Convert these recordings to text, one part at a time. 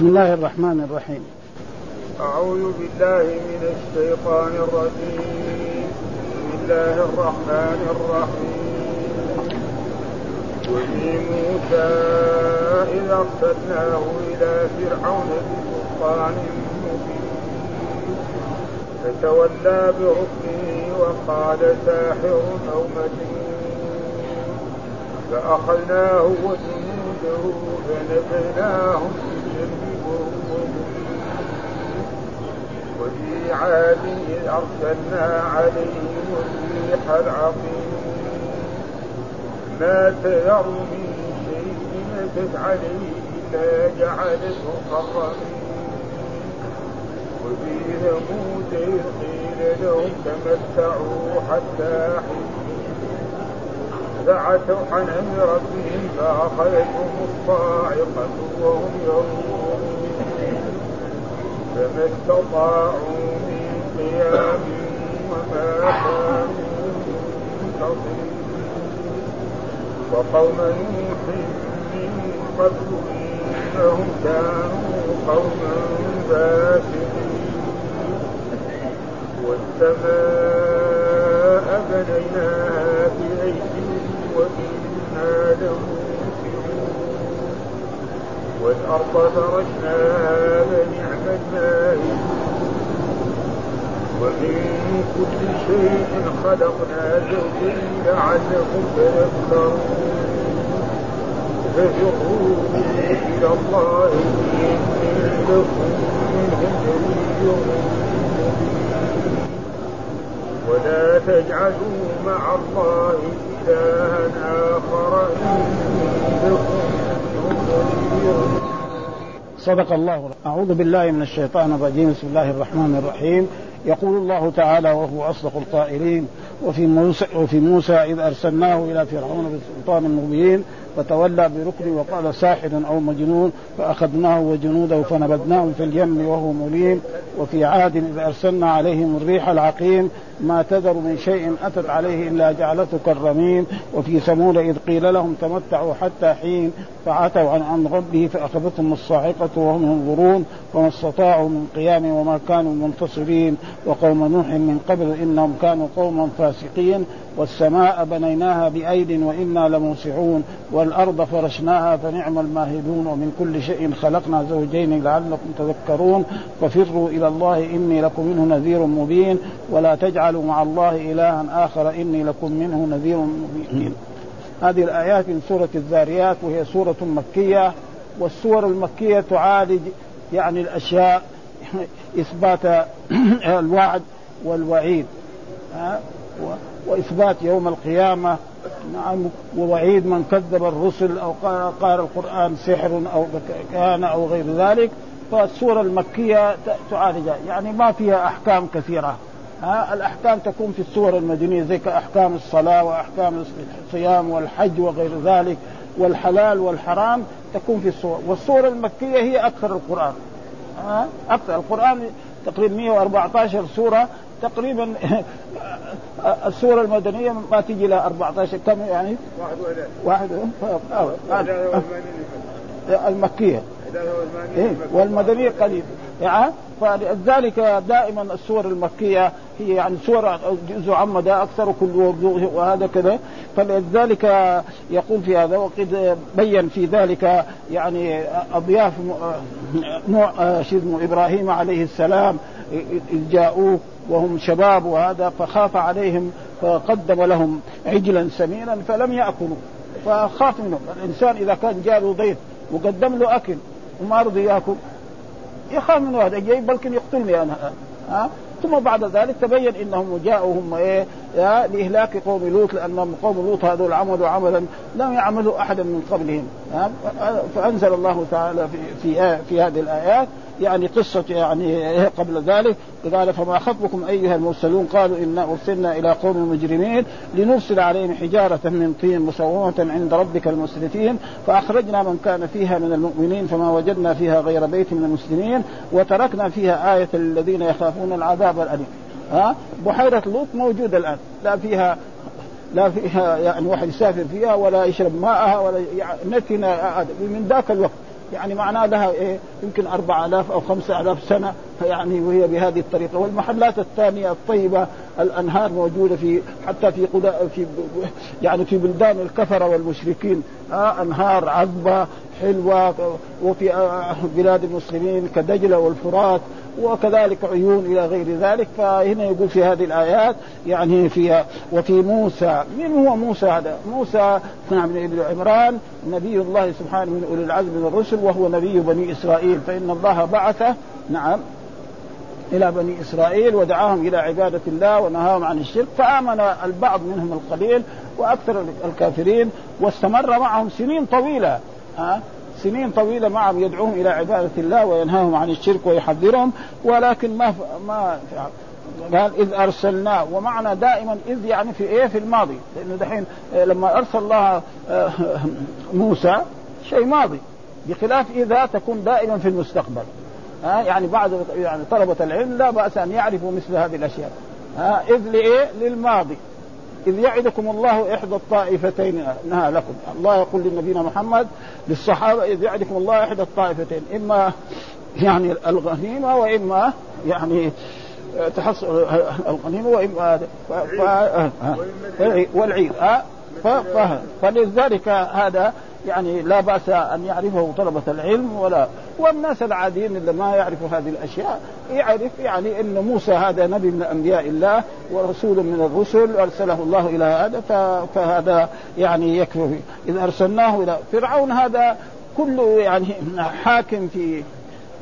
بسم الله الرحمن الرحيم. أعوذ بالله من الشيطان الرجيم. بسم الله الرحمن الرحيم. وفي موسى إذا أرسلناه إلى فرعون بسلطان مبين. فتولى بركنه وقال ساحر أو مجنون فأخذناه وجنوده فنبذناهم وفي عاد أرسلنا عليهم الريح العقيم. ما تذر من شيء أتت عليه إلا جعلته قرمين وفي ثمود قيل لهم تمتعوا حتى حين فعتوا عن أمر ربهم فأخذتهم الصاعقة وهم ينظرون فما استطاعوا من قيام وما كانوا منتصرين وقوم نوح من قبل انهم كانوا قوما فاسقين والسماء بنيناها بأيد وإنا لموسعون والأرض فرشناها فنعم الماهدون ومن كل شيء خلقنا زوجين لعلكم تذكرون ففروا إلى الله إني لكم منه ولا تجعلوا مع الله إلها آخر إني لكم صدق الله. أعوذ بالله من الشيطان الرجيم. بسم الله الرحمن الرحيم. يقول الله تعالى وهو أصدق القائلين وفي موسى, وفي موسى إذ أرسلناه إلى فرعون بسلطان مبين فتولى بركن وقال ساحر أو مجنون فأخذناه وجنوده فنبذناهم في اليم وهو مليم وفي عاد إذ أرسلنا عليهم الريح العقيم ما تذر من شيء أتت عليه إلا جعلته كالرميم وفي ثمود إذ قيل لهم تمتعوا حتى حين فعتوا عن أمر ربه فأخذتهم الصاعقة وهم ينظرون وما استطاعوا من قيام وما كانوا منتصرين وقوم نوح من قبل إنهم كانوا قوما فاسقين والسماء بنيناها بأيد وإنا لموسعون والأرض فرشناها فنعم الماهدون ومن كل شيء خلقنا زوجين لعلكم تذكرون ففروا إلى الله إني لكم منه نذير مبين ولا تجعلوا مع الله إلها آخر إني لكم منه نذير مبين. هذه الآيات من سورة الذاريات وهي سورة مكية والسور المكية تعالج يعني الأشياء إثبات الوعد والوعيد. وإثبات يوم القيامة. نعم ووعيد من كذب الرسل أو قال القرآن سحر أو كان أو غير ذلك. فالسورة المكية تعالج. يعني ما فيها أحكام كثيرة. ها الأحكام تكون في السور المدنية زي كأحكام الصلاة وأحكام الصيام والحج وغير ذلك والحلال والحرام تكون في السور. والسورة المكية هي أكثر القرآن. ها أكثر. القرآن تقريبا 114 سورة تقريبا السورة المدنية ما تجي لها 14 كم يعني؟ واحد واحد المكية. إيه والمدنية قليل. يعني فلذلك دائما السور المكية هي يعني سور جزء عامة ده أكثر كل وهذا كذا. فلذلك يقول في هذا وقد بين في ذلك يعني أضياف نوع إبراهيم عليه السلام جاءوه وهم شباب وهذا فخاف عليهم فقدم لهم عجلا سمينا فلم يأكلوا. فخاف منهم. الإنسان إذا كان جاء له ضيف وقدم له أكل وما رضي يأكل يخاف منه هذا. جاي بلكن يقتلني أنا. ها؟ ثم بعد ذلك تبين إنهم جاءوا هم إيه لإهلاك قوم لوط لأنهم قوم لوط هذول عملوا عملا لم يعملوا احدا من قبلهم. فأنزل الله تعالى في في, في هذه الآيات يعني قصة يعني قبل ذلك. قال فما خطبكم أيها المرسلون قالوا إنا أرسلنا إلى قوم مجرمين لنرسل عليهم حجارة من طين مسومة عند ربك المسرفين فأخرجنا من كان فيها من المؤمنين فما وجدنا فيها غير بيت من المسلمين وتركنا فيها آية للذين يخافون العذاب الأليم. ها؟ بحيرة لوط موجودة الآن. لا فيها لا فيها يعني واحد يسافر فيها ولا يشرب ماءها ولا يعني من ذاك الوقت. يعني معناه لها إيه؟ يمكن 4000 أو 5000 سنة. يعني وهي بهذه الطريقة. والمحلات الثانية الطيبة الأنهار موجودة في حتى في في يعني في بلدان الكفرة والمشركين. آه أنهار عذبة حلوة وفي آه، بلاد المسلمين كدجلة والفرات وكذلك عيون إلى غير ذلك. فهنا يقول في هذه الآيات يعني في وفي موسى من هو موسى هذا؟ موسى نعم بن إبن عمران نبي الله سبحانه من أولي العزم من الرسل وهو نبي بني إسرائيل. فإن الله بعثه نعم إلى بني إسرائيل ودعاهم إلى عبادة الله ونهاهم عن الشرك فآمن البعض منهم القليل وأكثر الكافرين واستمر معهم سنين طويلة ها؟ سنين طويلة معهم يدعوهم إلى عبادة الله وينهاهم عن الشرك ويحذرهم ولكن ما ما قال إذ ارسلناه ومعنى دائما إذ يعني في إيه؟ في الماضي لأنه دحين لما أرسل الله آه، موسى شيء ماضي بخلاف إذا تكون دائما في المستقبل. ها؟ يعني بعض يعني طلبة العلم لا بأس أن يعرفوا مثل هذه الأشياء. ها؟ إذ لإيه؟ للماضي. إذ يعدكم الله إحدى الطائفتين. انها لكم. الله يقول لنبينا محمد للصحابة إذ يعدكم الله إحدى الطائفتين. إما يعني الغنيمة وإما يعني تحصل الغنيمة وإما والعيد. فلذلك هذا يعني لا بأس أن يعرفه طلبة العلم ولا والناس العاديين اللي ما يعرفوا هذه الأشياء يعرف يعني إن موسى هذا نبي من أنبياء الله ورسول من الرسل أرسله الله إلى هذا فهذا يعني يكفي. اذا أرسلناه إلى فرعون هذا كله يعني حاكم في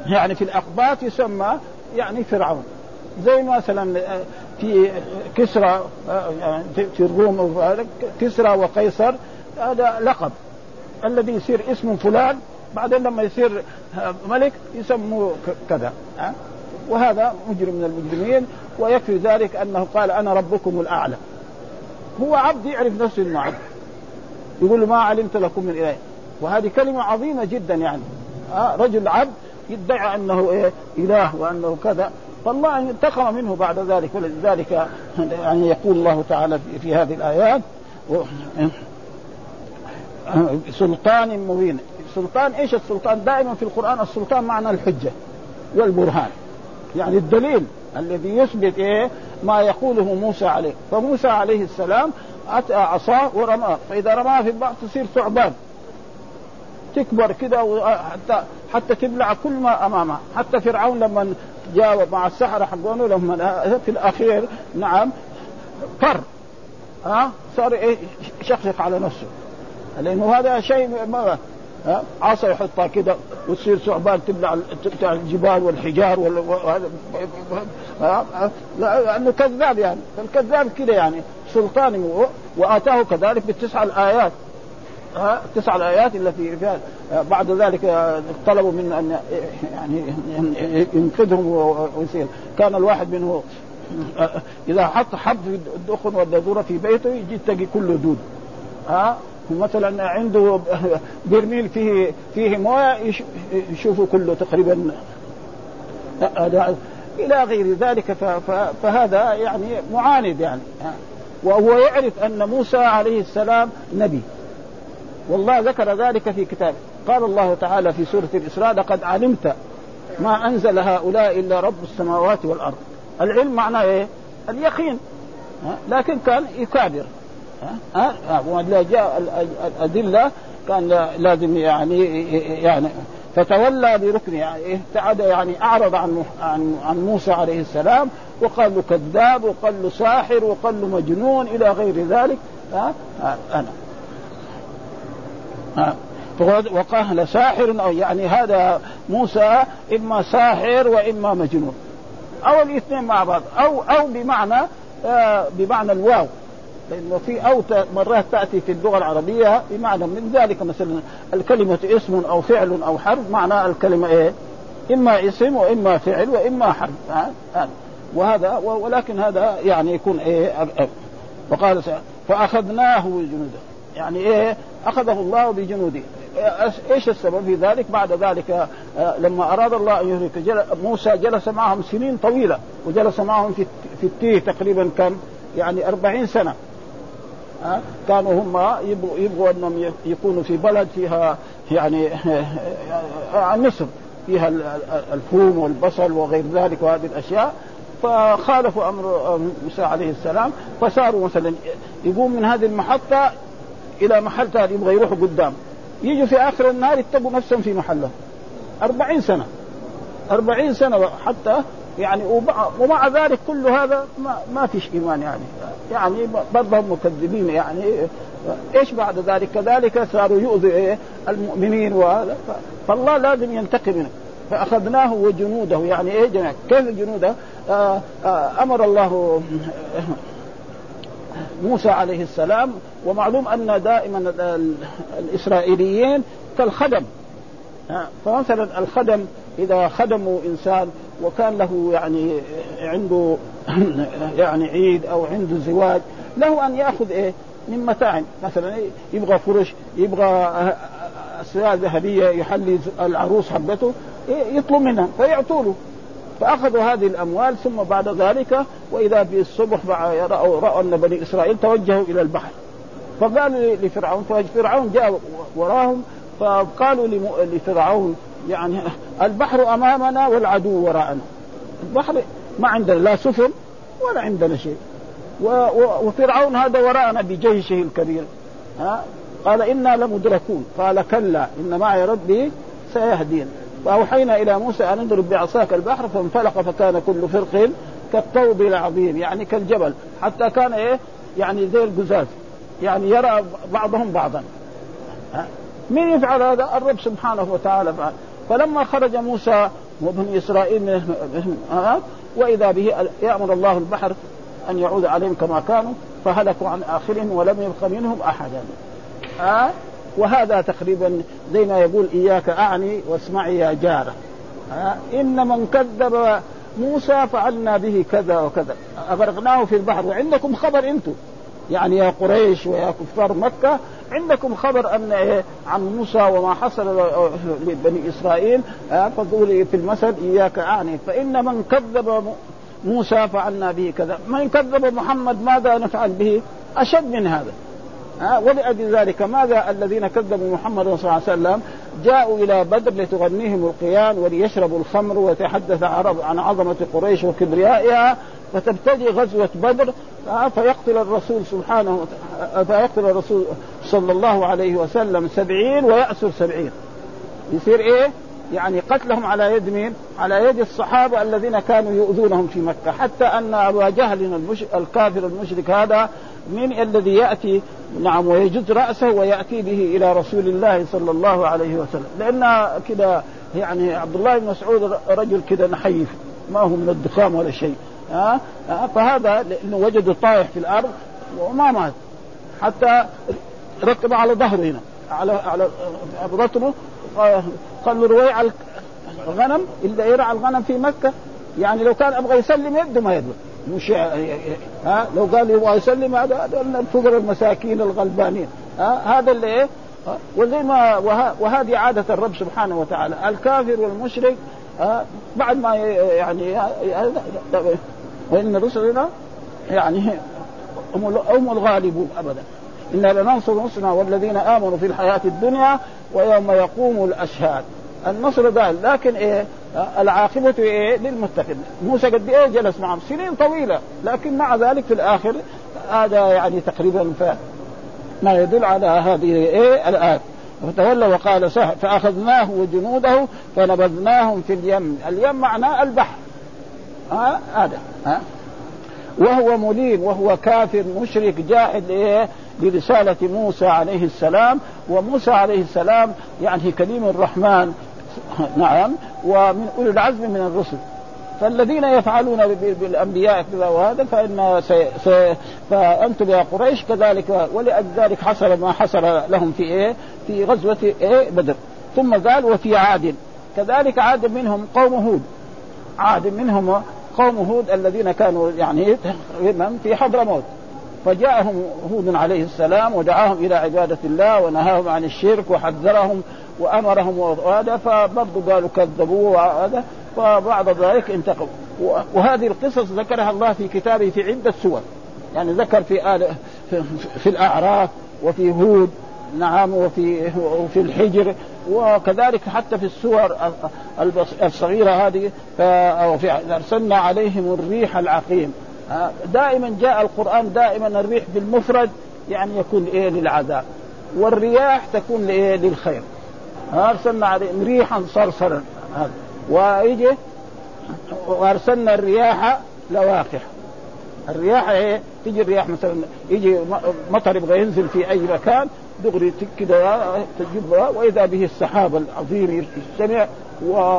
يعني في الأقباط يسمى يعني فرعون. زي مثلا في كسرى يعني في الروم كسرى وقيصر هذا لقب. الذي يصير اسم فلان بعدين لما يصير ملك يسموه كذا وهذا مجرم من المجرمين ويكفي ذلك أنه قال أنا ربكم الأعلى. هو عبد يعرف نفسه إنه عبد. يقول ما علمت لكم من إله. وهذه كلمة عظيمة جدا يعني. آه رجل عبد يدعي أنه إيه إله وأنه كذا. فالله انتقم منه بعد ذلك ولذلك يعني يقول الله تعالى في هذه الآيات سلطان مبين. سلطان إيش السلطان؟ دائما في القرآن السلطان معنى الحجة والبرهان. يعني الدليل الذي يثبت إيه؟ ما يقوله موسى عليه. فموسى عليه السلام اتى عصاه ورماه فإذا رماها في البحر تصير ثعبان. تكبر كده حتى حتى تبلع كل ما امامها حتى فرعون لما جاء مع السحرة حقونه لما في الأخير. نعم. فر. ها؟ صار إيه؟ شخشق على نفسه. لأنه هذا شيء ما عصا يحطها كده وتصير ثعبان تبلع الجبال والحجار وهذا لأنه كذاب يعني. فالكذاب كده يعني. سلطان وآتاه كذلك بالتسع الآيات. ها تسع الآيات التي فيها بعد ذلك طلبوا من أن يعني ينقذهم ويصير. كان الواحد منه إذا حط حب في الدخن والدذورة في بيته يجي تلاقي كله دود. ها؟ مثلا عنده برميل فيه فيه موية يشوفوا كله تقريبا إلى غير ذلك فهذا يعني معاند يعني. وهو يعرف أن موسى عليه السلام نبي. والله ذكر ذلك في كتابه قال الله تعالى في سورة الإسراء لقد علمت ما أنزل هؤلاء إلا رب السماوات والأرض. العلم معناه إيه؟ اليقين. لكن كان يكابر. ها؟ ها؟ جاء الأدلة كان لازم يعني يعني فتولى بركنه يعني ابتعد يعني أعرض عن عن عن موسى عليه السلام وقال له كذاب وقال له ساحر وقال له مجنون إلى غير ذلك. ها؟ أنا. ها وقال ساحر أو يعني هذا موسى إما ساحر وإما مجنون. أو الاثنين مع بعض. أو أو بمعنى آه بمعنى الواو. لأنه في أو مرات تأتي في اللغة العربية بمعنى من ذلك مثلا الكلمة اسم أو فعل أو حرف. معنى الكلمة إيه؟ إما اسم وإما فعل وإما حرف. ها؟ وهذا ولكن هذا يعني يكون إيه؟ وقال فأخذناه بجنوده يعني إيه أخذه الله بجنوده إيش السبب في ذلك؟ بعد ذلك آه، لما أراد الله أن يهلك موسى جلس معهم سنين طويلة وجلس معهم في في التيه تقريبا كم؟ يعني أربعين سنة كانوا هم يبغوا, يبغوا أنهم يكونوا في بلد فيها يعني مصر فيها الفوم والبصل وغير ذلك وهذه الأشياء فخالفوا أمر موسى عليه السلام فصاروا مثلا يقوم من هذه المحطة إلى محل ثاني يبغى يروحوا قدام. يجوا في آخر النهار يتقوا نفسهم في محله. أربعين سنة. أربعين سنة حتى يعني ومع ذلك كل هذا ما, ما فيش إيمان يعني. يعني برضهم مكذبين يعني. إيش بعد ذلك؟ كذلك صاروا يؤذوا إيه؟ المؤمنين وهذا فالله لازم ينتقم منه. فأخذناه وجنوده يعني إيه جميع كيف جنوده؟ آه آه أمر الله موسى عليه السلام ومعلوم أن دائما الإسرائيليين كالخدم. فمثلا الخدم إذا خدموا إنسان وكان له يعني عنده يعني عيد أو عنده زواج له أن يأخذ إيه؟ من متاع. مثلا يبغى فرش يبغى اسياء ذهبية يحلي العروس حبته يطلب منها فيعطوا له فأخذوا هذه الأموال ثم بعد ذلك وإذا في الصبح راوا رأوا أن بني إسرائيل توجهوا إلى البحر. فقال لفرعون ففرعون جاء وراهم فقالوا لفرعون يعني البحر أمامنا والعدو وراءنا. البحر ما عندنا لا سفن ولا عندنا شيء. وفرعون هذا وراءنا بجيشه الكبير. ها؟ قال إنا لمدركون. قال كلا إن معي ربي سيهدين. فاوحينا إلى موسى أن اضرب بعصاك البحر فانفلق فكان كل فرق كالطوب العظيم يعني كالجبل حتى كان إيه؟ يعني زي القزاز يعني يرى بعضهم بعضا. مين يفعل هذا؟ الرب سبحانه وتعالى فعل. فلما خرج موسى وبني إسرائيل من وإذا به يأمر الله البحر أن يعود عليهم كما كانوا فهلكوا عن آخرهم ولم يبق منهم أحدا. ها؟ وهذا تقريبا زي ما يقول إياك أعني واسمعي يا جارة. ها؟ إن من كذب موسى فعلنا به كذا وكذا. أغرقناه في البحر. وعندكم خبر أنتم. يعني يا قريش ويا كفار مكة عندكم خبر أن إيه عن موسى وما حصل لبني إسرائيل؟ فقولي في المثل إياك أعني. فإن من كذب موسى فعلنا به كذا. من كذب محمد ماذا نفعل به؟ أشد من هذا. ها ولأجل ذلك ماذا الذين كذبوا محمد صلى الله عليه وسلم؟ جاءوا إلى بدر لتغنيهم القيان وليشربوا الخمر ويتحدث عرب عن عظمة قريش وكبريائها فتبتدي غزوة بدر فيقتل الرسول سبحانه فيقتل الرسول صلى الله عليه وسلم سبعين ويأسر سبعين. يصير إيه؟ يعني قتلهم على يد مين؟ على يد الصحابة الذين كانوا يؤذونهم في مكة، حتى أن أبا جهل المش... الكافر المشرك هذا من الذي يأتي نعم ويجد رأسه ويأتي به إلى رسول الله صلى الله عليه وسلم، لأن كده يعني عبد الله بن مسعود رجل كده نحيف ما هو من الضخام ولا شيء، ها؟ فهذا لأنه وجده طايح في الأرض وما مات. حتى ركب على ظهره هنا على على بطنه قال له رويع الغنم إلا يرعى الغنم في مكة. يعني لو كان أبغى يسلم يده ما يده مش ها؟ لو قال يبغى يسلم هذا الفقراء المساكين الغلبانين. ها؟ هذا اللي إيه؟ وزي ما وهذه عادة الرب سبحانه وتعالى. الكافر والمشرك بعد ما يعني وان رسلنا يعني هم الغالبون ابدا. إنا لننصر رسلنا والذين آمنوا في الحياة الدنيا ويوم يقوم الأشهاد. النصر ده لكن إيه العاقبة إيه للمتقين. موسى قد إيه جلس معهم؟ سنين طويلة لكن مع ذلك في الآخر هذا يعني تقريبا ف ما يدل على هذه إيه الآية. فتولى وقال ساحر فأخذناه وجنوده فنبذناهم في اليم. اليم معناه البحر. ها؟ هذا. ها؟ وهو مليم وهو كافر مشرك جاحد إيه برسالة موسى عليه السلام. وموسى عليه السلام يعني كليم الرحمن. نعم ومن أولي العزم من الرسل. فالذين يفعلون بالأنبياء كذا وهذا فإن سي سي فأنتم يا قريش كذلك ولذلك حصل ما حصل لهم في إيه؟ في غزوة إيه؟ بدر. ثم قال وفي عاد. كذلك عاد منهم قوم هود. عاد منهم قوم هود الذين كانوا يعني في حضرموت فجاءهم هود عليه السلام ودعاهم إلى عبادة الله ونهاهم عن الشرك وحذرهم وأمرهم وهذا فبرضه قالوا كذبوه وهذا فبعد ذلك انتقموا وهذه القصص ذكرها الله في كتابه في عدة سور. يعني ذكر في آل في, في الأعراف وفي هود نعم وفي وفي الحجر وكذلك حتى في السور الصغيرة هذه أرسلنا عليهم الريح العقيم. دائما جاء القرآن دائما الريح بالمفرد يعني يكون إيه للعذاب. والرياح تكون لإيه؟ للخير. أرسلنا عليهم ريحا صرصرا. ويجي وأرسلنا الرياح لواقح الرياح إيه؟ تيجي الرياح مثلا يجي مطر يبغى ينزل في أي مكان دغري كده تجيبها وإذا به السحاب العظيم يجتمع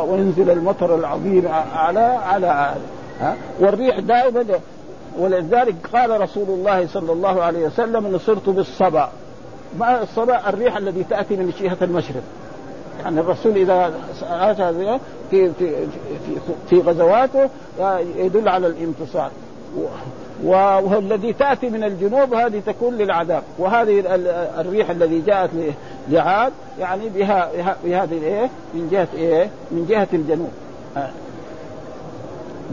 وينزل المطر العظيم على على ها؟ والريح دائما ولذلك قال رسول الله صلى الله عليه وسلم نصرت بالصبا. ما الصبا؟ الريح الذي تأتي من جهه المشرق. يعني الرسول إذا آتى في في في, غزواته يدل على الانتصار. والذي تأتي من الجنوب هذه تكون للعذاب. وهذه الريح الذي جاءت لعاد يعني بها بهذه الايه من جهة إيه؟ من جهة الجنوب.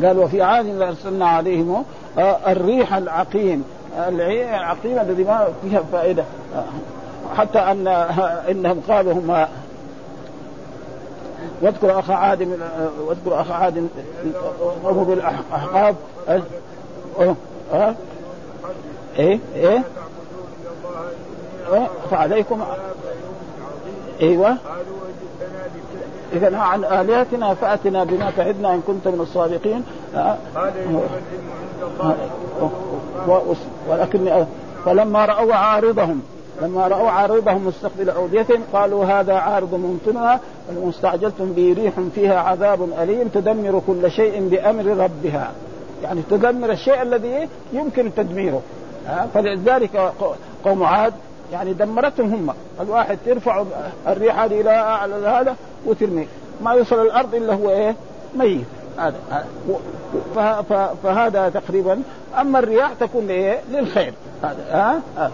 قال وفي عاد أرسلنا عليهم الريح العقيم. العقيم الذي ما فيها فائدة. حتى أن إنهم قالوا هم واذكر أخ عاد واذكر أخ عاد وهو بالأحقاب ها إيه إيه فعليكم. إيوه. إذا عن آلهتنا فأتنا بما تعدنا إن كنت من الصادقين. ولكن فلما رأوا عارضهم لما رأوا عارضهم مستقبل أوديتهم قالوا هذا عارض ممطرنا المستعجلتم به ريح فيها عذاب أليم تدمر كل شيء بأمر ربها. يعني تدمر الشيء الذي يمكن تدميره. فلذلك قوم عاد يعني دمرتهم هم. الواحد ترفع الريح هذه إلى اعلى هذا وترميه ما يوصل الأرض إلا هو إيه؟ ميت. هذا. فهذا تقريبا. أما الرياح تكون إيه؟ للخير. هذا. ها؟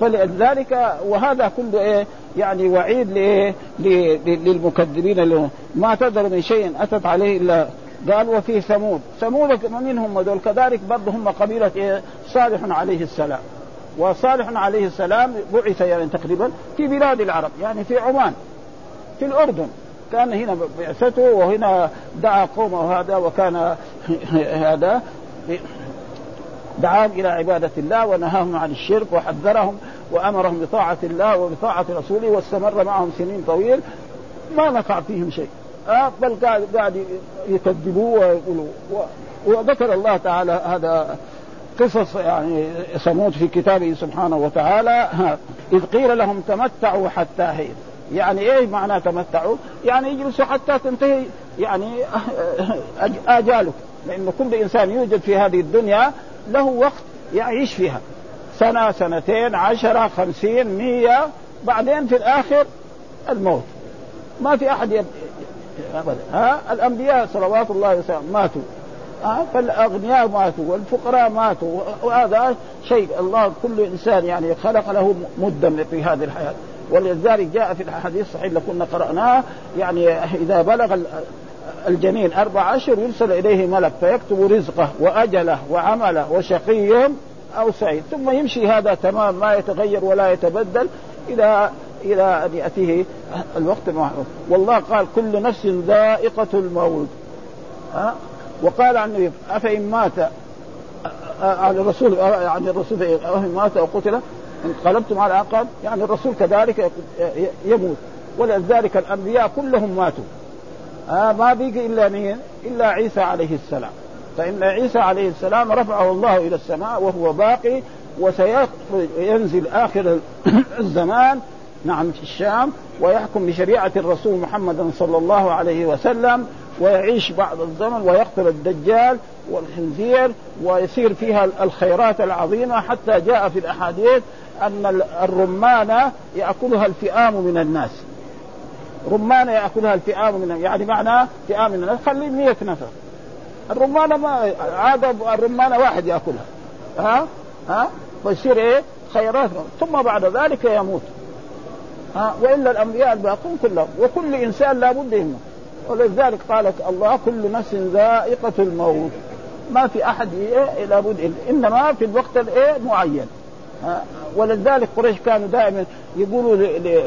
فلذلك وهذا كله إيه؟ يعني وعيد لايه للمكذبين ما تذر من شيء أتت عليه إلا قال وفي ثمود. ثمود من هم دول كذلك برضه هم قبيلة إيه؟ صالح عليه السلام. وصالح عليه السلام بعث يعني تقريبا في بلاد العرب يعني في عمان في الأردن. كان هنا بعثته وهنا دعا قومه هذا وكان هذا دعاهم إلى عبادة الله ونهاهم عن الشرك وحذرهم وأمرهم بطاعة الله وبطاعة رسوله واستمر معهم سنين طويل. ما نفع فيهم شيء. آه بل قاعد قاعد يكذبوه ويقولوا. وذكر الله تعالى هذا قصص يعني ثمود في كتابه سبحانه وتعالى إذ قيل لهم تمتعوا حتى حين يعني إيه معنى تمتعوا؟ يعني يجلسوا حتى تنتهي يعني اجالك لأنه كل إنسان يوجد في هذه الدنيا له وقت يعيش فيها. سنة سنتين عشرة خمسين مية بعدين في الآخر الموت. ما في أحد يب... أبدا ها الأنبياء صلوات الله وسلامه ماتوا. فالأغنياء ماتوا والفقراء ماتوا وهذا شيء الله كل إنسان يعني خلق له مده في هذه الحياة. ولذلك جاء في الحديث الصحيح اللي كنا قرأناه يعني إذا بلغ الجنين أربع اشهر يرسل إليه ملك فيكتب رزقه وأجله وعمله وشقي أو سعيد. ثم يمشي هذا تمام ما يتغير ولا يتبدل إلى إلى أن يأتيه الوقت المعلوم. والله قال كل نفس ذائقة الموت. ها وقال عن النبي أفإن مات عن الرسول يعني الرسول أفإن مات أو قتل انقلبتم على عقاب يعني الرسول كذلك يموت. ولذلك الأنبياء كلهم ماتوا. آه ما بقي إلا مين؟ إلا عيسى عليه السلام. فإن عيسى عليه السلام رفعه الله إلى السماء وهو باقي وسينزل آخر الزمان نعم في الشام ويحكم بشريعة الرسول محمد صلى الله عليه وسلم. ويعيش بعض الزمن ويقتل الدجال والخنزير ويصير فيها الخيرات العظيمة حتى جاء في الأحاديث أن الرمان يأكلها الفئام من الناس. رمانة يأكلها الفئام من يعني معناه فئام من الناس. خلي 100 نفر. الرمانة ما عاد الرمانة واحد يأكلها. ها؟ ها؟ ويصير إيه؟ خيرات. ثم بعد ذلك يموت. ها؟ وإلا الأنبياء الباقون كلهم. وكل إنسان لابد يموت. ولذلك قال الله كل نفس ذائقة الموت. ما في أحد إيه لابد إنما في الوقت الإيه؟ معين. ولذلك قريش كانوا دائما يقولوا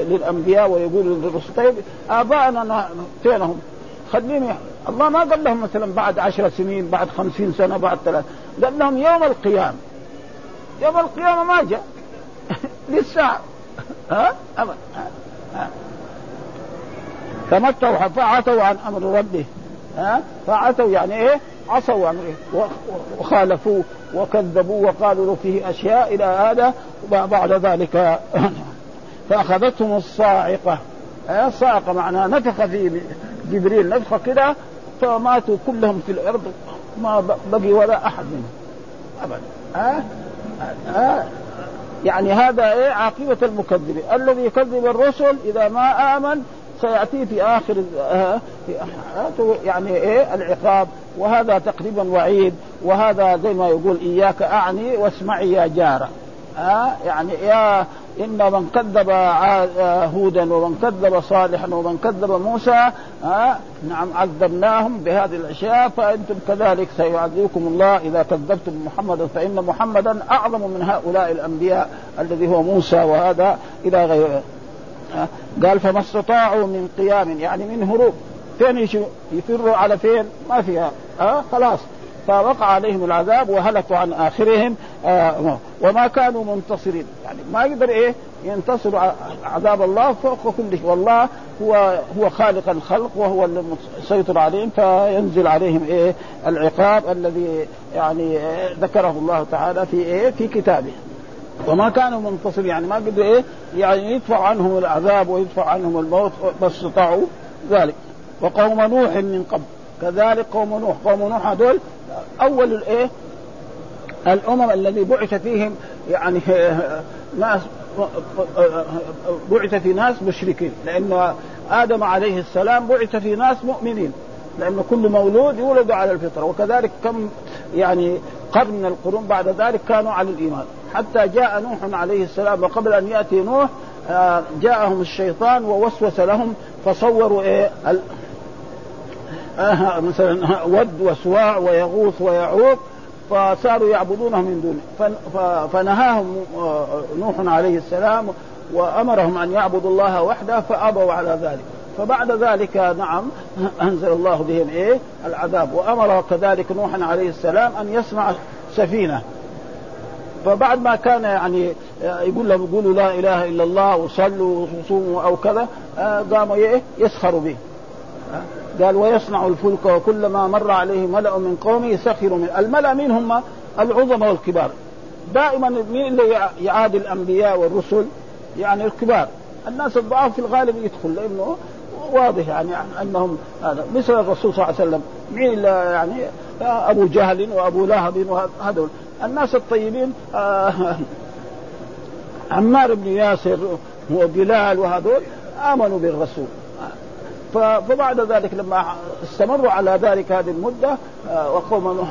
للأنبياء ويقولوا للرسل طيب ابائنا فينهم؟ خليني الله ما قال لهم مثلا بعد عشر سنين بعد خمسين سنة بعد ثلاث. قال لهم يوم القيامة. يوم القيامة ما جاء. للساعة. ها؟ أبدا. تمتعوا فعتوا عن أمر ربه. ها؟ فعتوا يعني إيه؟ عصوا امره وخالفوه وكذبوا وقالوا له فيه أشياء إلى هذا وبعد ذلك فأخذتهم الصاعقة. الصاعقة معناها نفخ في جبريل نفخه كده فماتوا كلهم في الأرض ما بقي ولا أحد منهم. ابدا. ها؟ ها؟ يعني هذا إيه؟ عاقبة المكذب الذي يكذب الرسل إذا ما آمن سيأتي في آخر آه، يعني إيه العقاب. وهذا تقريبا وعيد. وهذا زي ما يقول إياك أعني واسمعي يا جارة. ها آه يعني يا إن من كذب آه، هودا ومن كذب صالحا ومن كذب موسى ها آه نعم عذبناهم بهذه الأشياء فأنتم كذلك سيعذبكم الله. إذا كذبتم محمدا فإن محمدا أعظم من هؤلاء الأنبياء الذي هو موسى وهذا إلى غيره قال فما استطاعوا من قيام يعني من هروب. فين يفروا على فين؟ ما فيها. أه خلاص. فوقع عليهم العذاب وهلكوا عن آخرهم. آه وما كانوا منتصرين. يعني ما يقدر إيه؟ ينتصر عذاب الله فوق كل شيء والله هو هو خالق الخلق وهو المسيطر عليهم فينزل عليهم إيه؟ العقاب الذي يعني ذكره الله تعالى في إيه؟ في كتابه. وما كانوا منتصرين يعني ما قدروا إيه؟ يعني يدفع عنهم العذاب ويدفع عنهم الموت بس استطاعوا ذلك. وقوم نوح من قبل. كذلك قوم نوح. قوم نوح هذول أول الايه الأمم الذي بعث فيهم يعني ناس بعث في ناس مشركين. لأن آدم عليه السلام بعث في ناس مؤمنين. لأن كل مولود يولد على الفطرة. وكذلك كم يعني قرن القرون بعد ذلك كانوا على الإيمان. حتى جاء نوح عليه السلام وقبل أن يأتي نوح آه، جاءهم الشيطان ووسوس لهم فصوروا إيه؟ آه مثلا ود وسواع ويغوث ويعوق فصاروا يعبدونه من دونه فنهاهم آه، نوح عليه السلام وأمرهم أن يعبدوا الله وحده فأبوا على ذلك. فبعد ذلك نعم أنزل الله بهم إيه؟ العذاب. وأمر كذلك نوحا عليه السلام أن يصنع سفينة. فبعد ما كان يعني يقول لهم يقولوا لا إله إلا الله وصلوا وصوموا أو كذا آه، قاموا إيه؟ يسخروا به. قال ويصنع الفلك وكلما مر عليه ملأ من قومه سخروا منه. الملأ مين هم العظماء والكبار. دائما مين اللي يعادي الأنبياء والرسل؟ يعني الكبار. الناس الضعاف في الغالب يدخل لأنه واضح يعني أنهم هذا. مثل الرسول صلى الله عليه وسلم. مين يعني؟ أبو جهل وأبو لهب وهذول. الناس الطيبين آه عمار بن ياسر وبلال وهذول آمنوا بالرسول. فبعد ذلك لما استمروا على ذلك هذه المدة آه، وقوم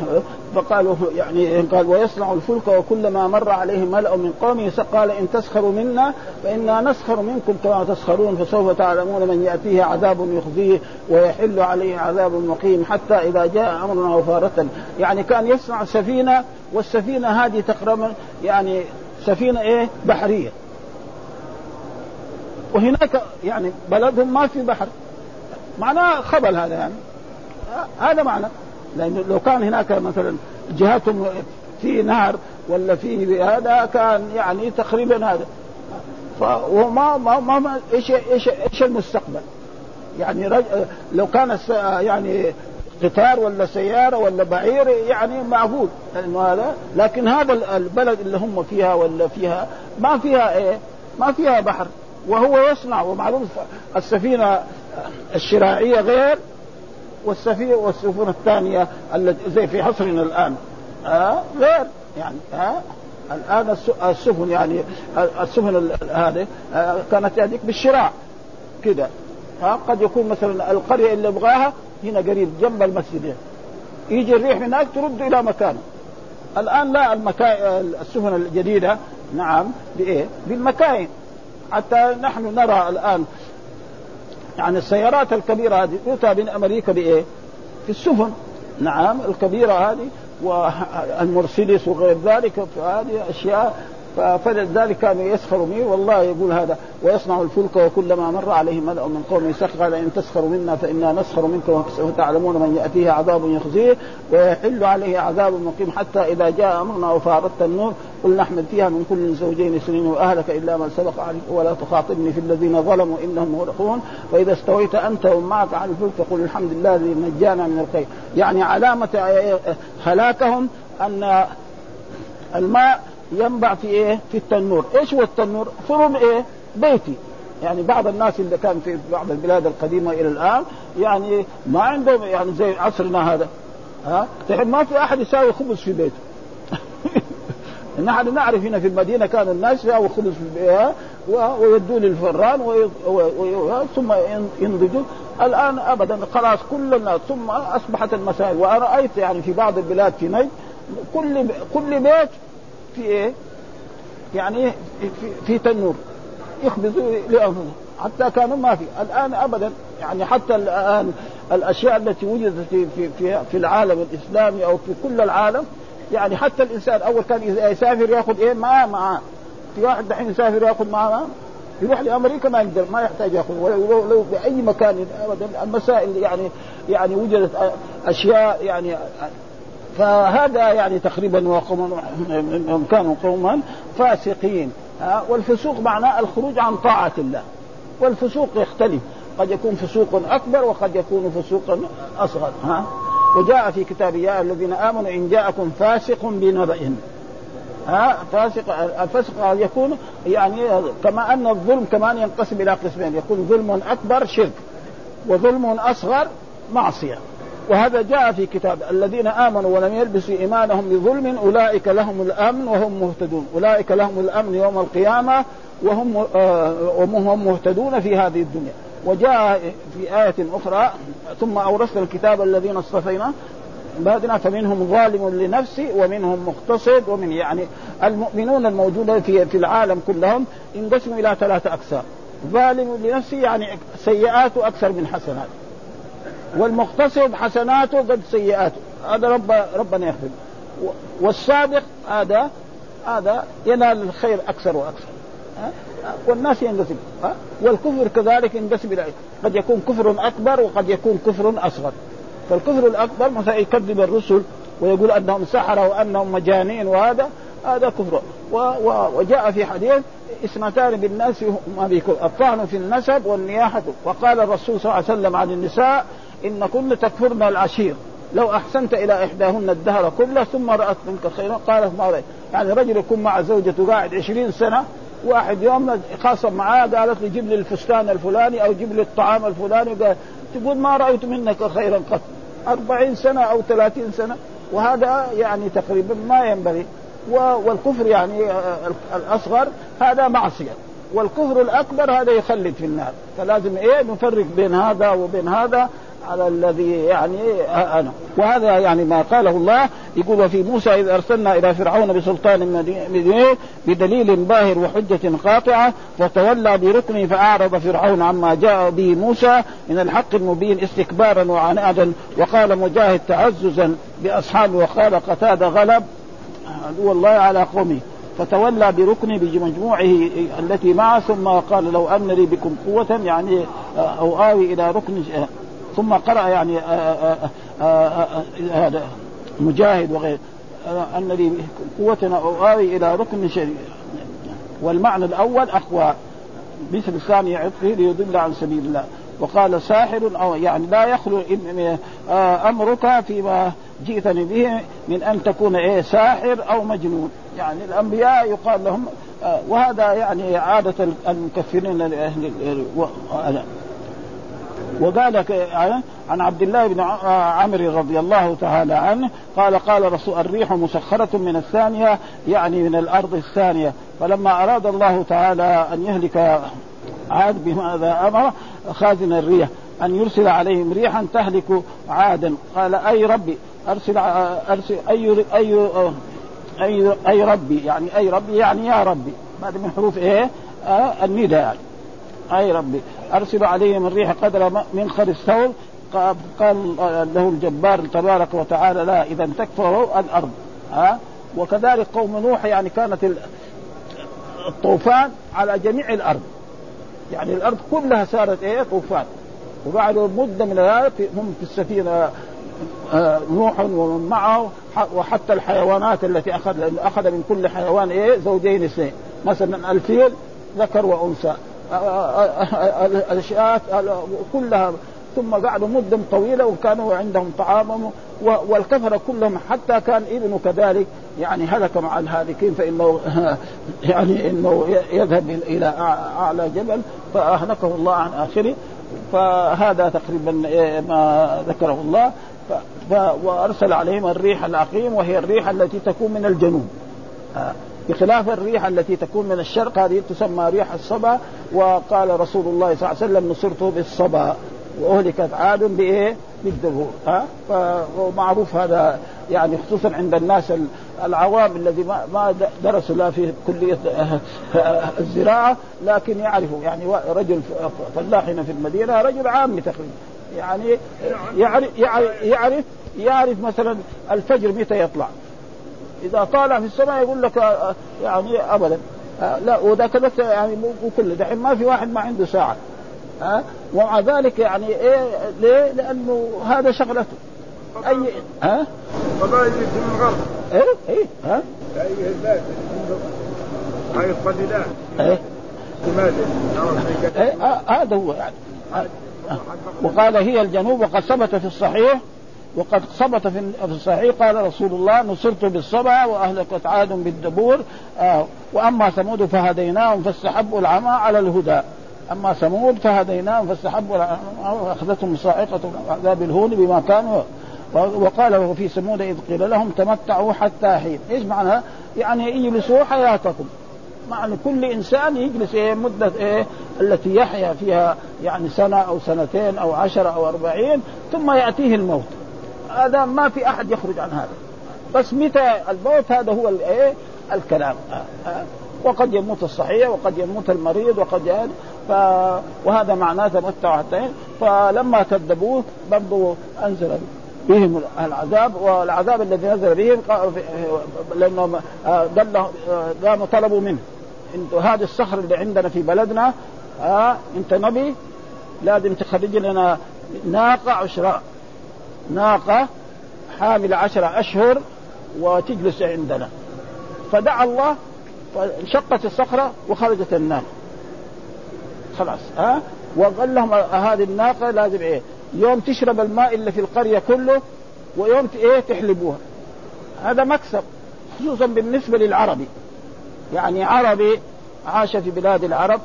فقالوا يعني قال ويصنع الفلك وكلما مر عليه ملأ من قومه قال إن تسخروا منا فإنا نسخر منكم كما تسخرون فسوف تعلمون من يأتيه عذاب يخزيه ويحل عليه عذاب مقيم حتى إذا جاء أمرنا وفارة. يعني كان يصنع سفينة والسفينة هذه تقريبا يعني سفينة إيه؟ بحرية. وهناك يعني بلدهم ما في بحر. معناه خبل هذا يعني. هذا معنى. لأنه لو كان هناك مثلا جهتهم في نار ولا في هذا كان يعني تقريبا هذا. وما ما ما إيش إيش إيش المستقبل؟ يعني رج... لو كان يعني قطار ولا سيارة ولا بعير يعني معقول. لأنه هذا لكن هذا البلد اللي هم فيها ولا فيها ما فيها إيه؟ ما فيها بحر. وهو يصنع ومعلوم السفينة الشراعيه غير والسفينه والسفن الثانية التي زي في عصرنا الآن. آه غير. يعني آه الآن السفن يعني السفن هذه آه كانت هذيك بالشراع. كده. آه قد يكون مثلا القرية اللي يبغاها هنا قريب جنب المسجد. يجي الريح هناك ترد إلى مكانه. الآن لا المكا... السفن الجديدة نعم بإيه؟ بالمكاين. حتى نحن نرى الآن يعني السيارات الكبيرة هذه تؤتى من أمريكا بإيه؟ في السفن نعم الكبيرة هذه والمرسيدس وغير ذلك هذه أشياء فلذلك كانوا يسخروا منه والله يقول هذا ويصنع الفلك وكلما مر عليه ملأ من قومه سخر إن تسخروا منا فإنا نسخر منكم. وسوف تعلمون من يأتيه عذاب يخزيه ويحل عليه عذاب مقيم. حتى إذا جاء أمرنا وفارت النور قل نحمل فيها من كل زوجين سنين وأهلك إلا من سبق عليك ولا تخاطبني في الذين ظلموا إنهم مغرقون. فاذا استويت أنت ومن معك على الفلك فقل الحمد لله الذي نجانا من الخير. يعني علامة هلاكهم أن الماء ينبع في إيه؟ في التنور، إيش هو التنور؟ فرن إيه؟ بيتي، يعني بعض الناس اللي كان في بعض البلاد القديمة إلى الآن يعني ما عندهم يعني زي عصرنا هذا ها ما في أحد يساوي خبز في بيته نحن نعرف هنا في المدينة كان الناس يساوي خبز في بيته ويدوا للفران. ثم ينضجوا الآن ابدا خلاص كل الناس ثم أصبحت المسائل وأنا رأيت يعني في بعض البلاد في نجد كل كل بيت في إيه؟ يعني في, في تنور. يخبزوا لأنفسهم. حتى كانوا ما في. الآن ابدا يعني حتى الآن الأشياء التي وجدت في في في العالم الإسلامي أو في كل العالم يعني حتى الإنسان أول كان إذا يسافر يأخذ إيه؟ معاه معاه. في واحد دحين يسافر يأخذ معاه. يروح لأمريكا ما يقدر ما يحتاج يأخذ. ولو لو باي مكان ابدا المسائل يعني يعني وجدت أشياء يعني فهذا يعني تقريبا وقوم كانوا قوما فاسقين. والفسوق معناه الخروج عن طاعة الله. والفسوق يختلف. قد يكون فسوق أكبر وقد يكون فسوقا أصغر. ها؟ وجاء في كتاب يا الذين آمنوا إن جاءكم فاسق بنبأ ها؟ فاسق الفسق يكون يعني كما أن الظلم كمان ينقسم إلى قسمين. يكون ظلم أكبر شرك وظلم أصغر معصية. وهذا جاء في كتاب الذين آمنوا ولم يلبسوا إيمانهم بظلم أولئك لهم الأمن وهم مهتدون. أولئك لهم الأمن يوم القيامة وهم آه وهم مهتدون في هذه الدنيا. وجاء في آية أخرى ثم أورثنا الكتاب الذين اصطفينا. بعدنا فمنهم ظالم لنفسه ومنهم مقتصد ومن يعني المؤمنون الموجودين في في العالم كلهم انقسموا إلى ثلاثة أقسام. ظالم لنفسه يعني سيئاته أكثر من حسناته والمقتصد حسناته قد سيئاته. هذا رب ربنا يغفر. والصادق هذا هذا ينال الخير أكثر وأكثر؟ والناس ينقسم والكفر كذلك ينقسم إلى قد يكون كفر أكبر وقد يكون كفر أصغر. فالكفر الأكبر مثلا يكذب الرسل ويقول أنهم سحرة وأنهم مجانين وهذا هذا كفر. و و وجاء في حديث اثنتان بالناس ما بيكون الطعن في النسب والنياحة. وقال الرسول صلى الله عليه وسلم عن النساء إن كن تكفرن العشير. لو أحسنت إلى إحداهن الدهر كله ثم رأت منك خيرا قالت ما رأيت. يعني رجل يكون مع زوجته قاعد عشرين سنة واحد يوم خاصم معاه قالت لي جيب لي الفستان الفلاني أو جيب لي الطعام الفلاني قال تقول ما رأيت منك خيرا قط. أربعين سنة أو ثلاثين سنة. وهذا يعني تقريبا ما ينبغي. والكفر يعني الأصغر هذا معصية. والكفر الأكبر هذا يخلد في النار. فلازم إيه؟ نفرق بين هذا وبين هذا. على الذي يعني أنا. وهذا يعني ما قاله الله. يقول وفي موسى إذ أرسلنا إلى فرعون بسلطان بدليل باهر وحجة قاطعة فتولى بركنه فأعرض فرعون عما جاء به موسى من الحق المبين استكبارا وعنادا وقال مجاهد تعززا باصحابه وقال قتادة غلب. عدو الله على قومه. فتولى بركنه بمجموعه التي معه ثم قال لو أن لي بكم قوة يعني أو آوي إلى ركن ثم قرأ يعني هذا مجاهد وغير ان لي قوه أو آوي إلى ركن شديد والمعنى الأول أقوى. مثل الثاني عطفه ليضل عن سبيل الله. وقال ساحر أو يعني لا يخلو أمرك فيما جئتني به من أن تكون إيه ساحر أو مجنون. يعني الأنبياء يقال لهم وهذا يعني عادة المكفرين وقال عن عبد الله بن عمرو رضي الله تعالى عنه قال قال رسول الريح مسخرة من الثانية يعني من الأرض الثانية. فلما أراد الله تعالى أن يهلك عاد بماذا أمر خازن الريح أن يرسل عليهم ريحا تهلك عادا. قال أي ربي أرسل أرسل أي أي أي أي ربي يعني أي ربي يعني يا ربي. هذا من حروف إيه؟ آه النداء. يعني أي ربي. أرسل عليهم الريح قدر منخر الثور قال له الجبار تبارك وتعالى لا إذا تكفروا الأرض. ها؟ وكذلك قوم نوح يعني كانت الطوفان على جميع الأرض. يعني الأرض كلها صارت إيه؟ طوفان. وبعد مده من هم في السفينة آه، نوح ومن معه وحتى الحيوانات التي اخذ لأنه أخذ من كل حيوان إيه؟ زوجين اثنين. مثلا الفيل ذكر وأنثى. الأشياء كلها ثم قعدوا مدة طويلة وكانوا عندهم طعامهم والكفرة كلهم حتى كان ابنه كذلك يعني هلك مع الهالكين فإنه يعني إنه يذهب إلى أعلى جبل فأهلكه الله عن آخره. فهذا تقريبا ما ذكره الله. وأرسل عليهم الريح العقيم وهي الريح التي تكون من الجنوب. بخلاف الريح التي تكون من الشرق. هذه تسمى ريح الصبا وقال رسول الله صلى الله عليه وسلم نصرته بالصبا. وأهلكت عاد بإيه؟ بالدبور. ها؟ ومعروف هذا يعني خصوصا عند الناس العوام الذي ما درسوا لا في كلية الزراعة لكن يعرفوا. يعني رجل فلاح هنا في المدينة رجل عامي تقريبا. يعني يعرف يعرف يعرف مثلا الفجر متى يطلع؟ إذا طالع في السماء يقول لك يعني ابدا. لا وذاك بس يعني مو كله. دحين ما في واحد ما عنده ساعة. ها ومع ذلك يعني إيه ليه؟ لأنه هذا شغلته. أي ها؟ قضايا من الغرب إيه إيه ها؟ اي الناس هاي القبيلات إيه. لماذا؟ إيه هذا هو يعني. وقال هي الجنوب وقد ثبت في الصحيح. وقد ثبت في الصحيح قال رسول الله نصرت بالصبا وأهلكت عاد بالدبور. آه وأما ثمود فهديناهم فاستحبوا العمى على الهدى. أما ثمود فهديناهم فاستحبوا وأخذتهم صاعقة عذاب الهون بما كانوا. وقال وفي ثمود إذ قيل لهم تمتعوا حتى حين، إيش معنى؟ يعني اجلسوا حياتكم. معنى كل إنسان يجلس إيه مدة إيه التي يحيا فيها يعني سنة أو سنتين أو عشرة أو أربعين ثم يأتيه الموت. هذا ما في أحد يخرج عن هذا. بس متى الموت؟ هذا هو الايه الكلام. آه، آه. وقد يموت الصحيح وقد يموت المريض وقد يعني ف... وهذا معناه تمتع حتى فلما كذبوه برضه أنزل بهم العذاب والعذاب الذي نزل بهم لأنهم قاموا طلبوا منه. انت هذه الصخر اللي عندنا في بلدنا آه أنت نبي لازم تخرج لنا ناقة عشراء. ناقة حامل عشرة أشهر وتجلس عندنا. فدعا الله فانشقت الصخرة وخرجت الناقه خلاص ها؟ وقال لهم هذه الناقة لازم إيه؟ يوم تشرب الماء اللي في القرية كله ويوم إيه؟ تحلبوها. هذا مكسب خصوصا بالنسبة للعربي. يعني عربي عاش في بلاد العرب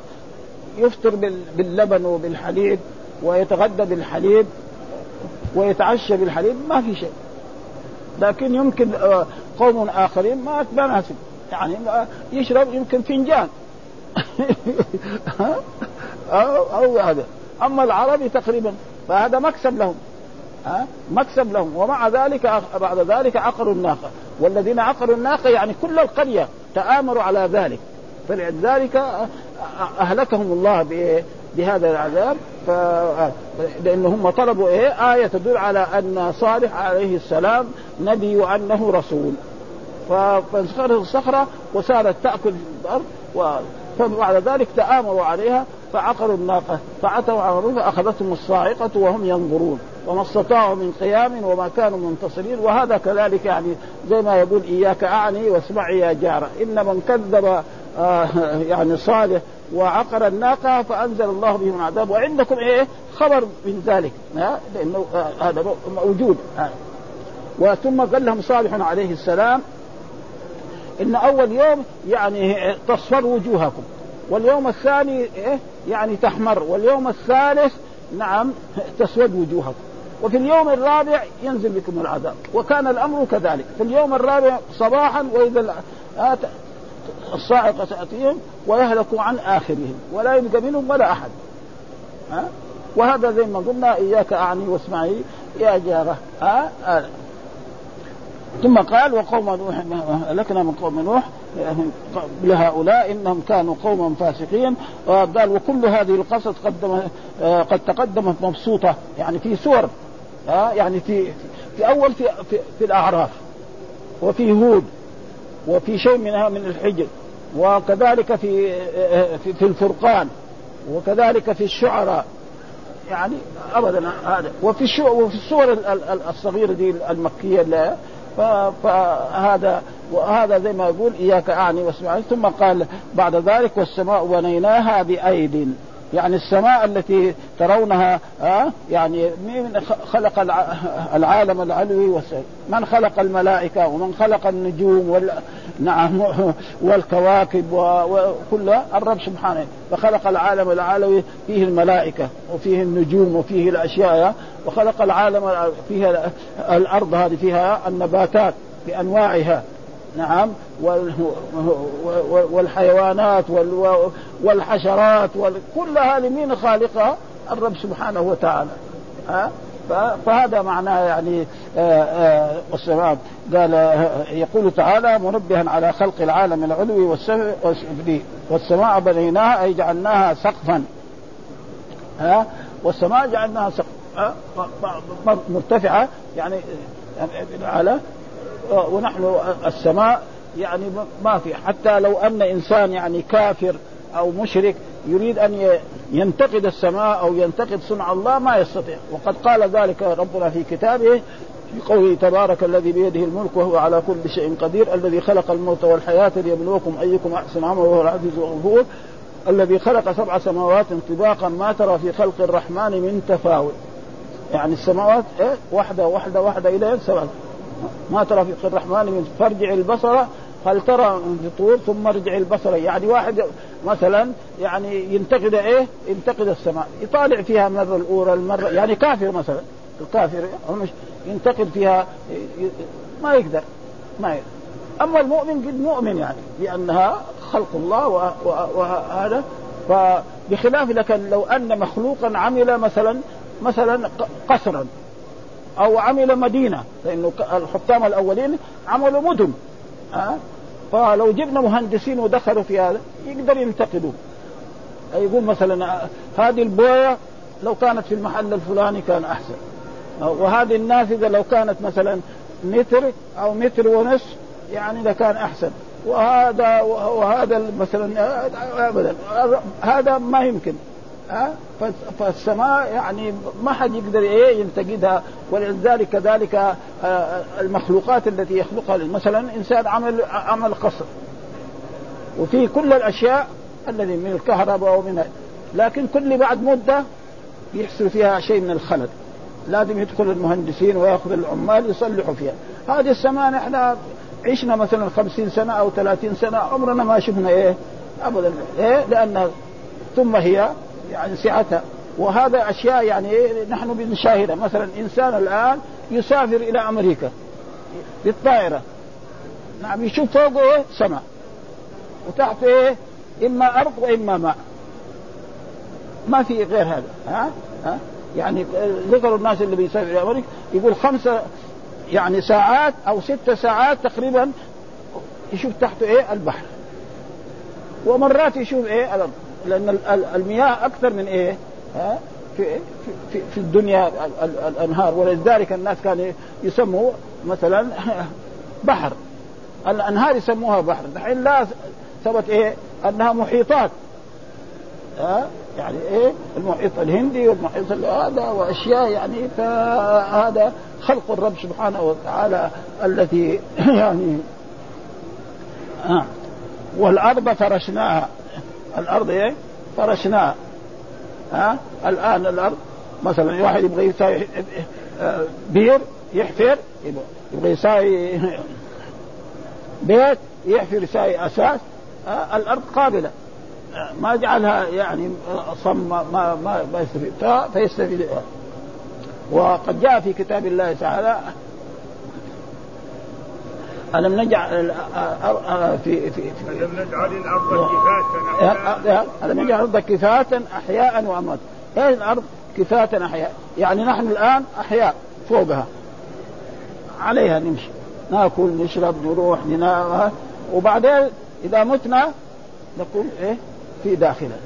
يفطر باللبن وبالحليب ويتغدى بالحليب ويتعشى بالحليب ما في شيء. لكن يمكن آه، قوم آخرين ما ناسب يعني يشرب يمكن فنجان. أو, أو هذا. أما العربي تقريبا فهذا مكسب لهم. ها؟ مكسب لهم. ومع ذلك بعد ذلك عقروا الناقة. والذين عقروا الناقة يعني كل القرية تآمروا على ذلك. فلذلك أهلكهم الله بهذا العذاب ف... لأن هم طلبوا إيه؟ آية تدل على أن صالح عليه السلام نبي وأنه رسول. فانصرت الصخرة وصارت تأكل الأرض و... فبعد ذلك تآمروا عليها فعقروا الناقة فعتوا على فأخذتهم الصاعقة وهم ينظرون. وما استطاعوا من قيام وما كانوا منتصرين وهذا كذلك يعني زي ما يقول إياك أعني واسمعي يا جارة. إن من كذب آه يعني صالح وعقر الناقة فأنزل الله بهم العذاب وعندكم إيه؟ خبر من ذلك. لأنه آه هذا موجود. آه. وثم قال لهم صالح عليه السلام إن أول يوم يعني تصفر وجوهكم. واليوم الثاني إيه؟ يعني تحمر. واليوم الثالث نعم تسود وجوهكم. وفي اليوم الرابع ينزل بكم العذاب. وكان الأمر كذلك. في اليوم الرابع صباحا وإذا الصاعقه تاتيهم ويهلكوا عن آخرهم ولا يبقى منهم ولا أحد. ها؟ وهذا زي ما قلنا إياك أعني واسمعي يا جارة. ها؟ ثم قال وقوم نوح أهلكنا من قوم نوح لهؤلاء إنهم كانوا قوما فاسقين. وقال وكل هذه القصص قدم قد تقدمت مبسوطة يعني في سور. يعني في في أول في, في, في الأعراف وفي هود. وفي شيء منها من الحجر وكذلك في في, الفرقان وكذلك في الشعراء يعني ابدا هذا. وفي وفي السور الصغيرة دي المكية اللي فهذا وهذا زي ما يقول إياك أعني واسمعني ثم قال بعد ذلك والسماء بنيناها بايد. يعني السماء التي ترونها آه يعني من خلق العالم العلوي من خلق الملائكة ومن خلق النجوم وال نعم والكواكب وكل الرب سبحانه فخلق العالم العلوي فيه الملائكة وفيه النجوم وفيه الأشياء وخلق العالم فيها الأرض هذه فيها النباتات بأنواعها. نعم والحيوانات والحشرات كل هذه مين خالقها؟ الرب سبحانه وتعالى. ها؟ فهذا معناه يعني والسماء قال يقول تعالى منبها على خلق العالم العلوي والسفلي والسماء بنيناها أي جعلناها سقفا. ها؟ والسماء جعلناها سقفا. مرتفعة يعني على ونحن السماء يعني ما في. حتى لو أن إنسان يعني كافر أو مشرك يريد أن ينتقد السماء أو ينتقد صنع الله ما يستطيع. وقد قال ذلك ربنا في كتابه في قوله تبارك الذي بيده الملك وهو على كل شيء قدير الذي خلق الموت والحياة ليبلوكم أيكم أحسن عملا وهو العزيز الغفور الذي خلق سبع سماوات طباقا ما ترى في خلق الرحمن من تفاوت. يعني السماوات إيه؟ واحدة واحدة واحدة إلى سبعة. ما ترى في الرحمن من فارجع البصر هل ترى من فطور ثم ارجع البصر. يعني واحد مثلا يعني ينتقد إيه؟ ينتقد السماء. يطالع فيها مرة الأولى المرة. يعني كافر مثلا. الكافر ينتقد فيها ما يقدر ما يقدر. أما المؤمن قد مؤمن يعني لأنها خلق الله وهذا فبخلاف لكن لو أن مخلوقا عمل مثلا مثلا قصرا. أو عمل مدينة لأنه الحكام الأولين عملوا مدن. أه؟ فلو جبنا مهندسين ودخلوا في هذا يقدر ينتقدوا. يقول مثلا هذه البوية لو كانت في المحل الفلاني كان أحسن. وهذه النافذة لو كانت مثلا متر أو متر ونصف يعني لكان أحسن. وهذا وهذا مثلا ابدا هذا ما يمكن. فالسماء يعني ما حد يقدر إيه ينتقدها ولذلك كذلك المخلوقات التي يخلقها مثلا إنسان عمل عمل قصر وفي كل الأشياء الذي من الكهرباء ومن لكن كل بعد مدة يحصل فيها شيء من الخلل. لازم يدخل المهندسين ويأخذ العمال يصلحوا فيها. هذه السماء إحنا عشنا مثلا خمسين سنة أو ثلاثين سنة عمرنا ما شفنا إيه أبدا إيه لأن ثم هي يعني سعتها وهذا أشياء يعني إيه نحن بنشاهدها. مثلا إنسان الآن يسافر إلى أمريكا بالطائرة نعم يشوف فوقه إيه؟ سماء وتحته إيه؟ إما أرض وإما ماء. ما في غير هذا. ها؟ ها؟ يعني ذكروا الناس اللي بيسافر إلى أمريكا يقول خمسه يعني ساعات أو ست ساعات تقريبا يشوف تحته إيه؟ البحر. ومرات يشوف إيه؟ الأرض. لأن المياه أكثر من إيه؟ ها؟ في في في الدنيا الأنهار. ولذلك الناس كانوا يسموا مثلا بحر. الأنهار يسموها بحر. دحين لا ثبت إيه؟ أنها محيطات. ها؟ يعني إيه؟ المحيط الهندي والمحيط هذا وأشياء يعني. فهذا خلق الرب سبحانه وتعالى التي يعني آه. والأرض فرشناها. الأرض إيه؟ فرشناها. ها؟ آه الآن الأرض مثلا واحد يبغى يساوي بير يحفر يبغى يساوي بيت يحفر يساوي أساس آه الأرض قابلة. ما جعلها يعني صم ما ما ما يستفيد. فيستفيد. وقد جاء في كتاب الله تعالى ألم نجعل في في, في ألم نجعل الأرض كفاتا ألم نجعل الأرض كفاتا أحياء وأموات. إيه الأرض كفاتا أحياء. يعني نحن الآن أحياء فوقها. عليها نمشي. نأكل نشرب نروح ننام. وبعدين إذا متنا نقول إيه؟ في داخلها.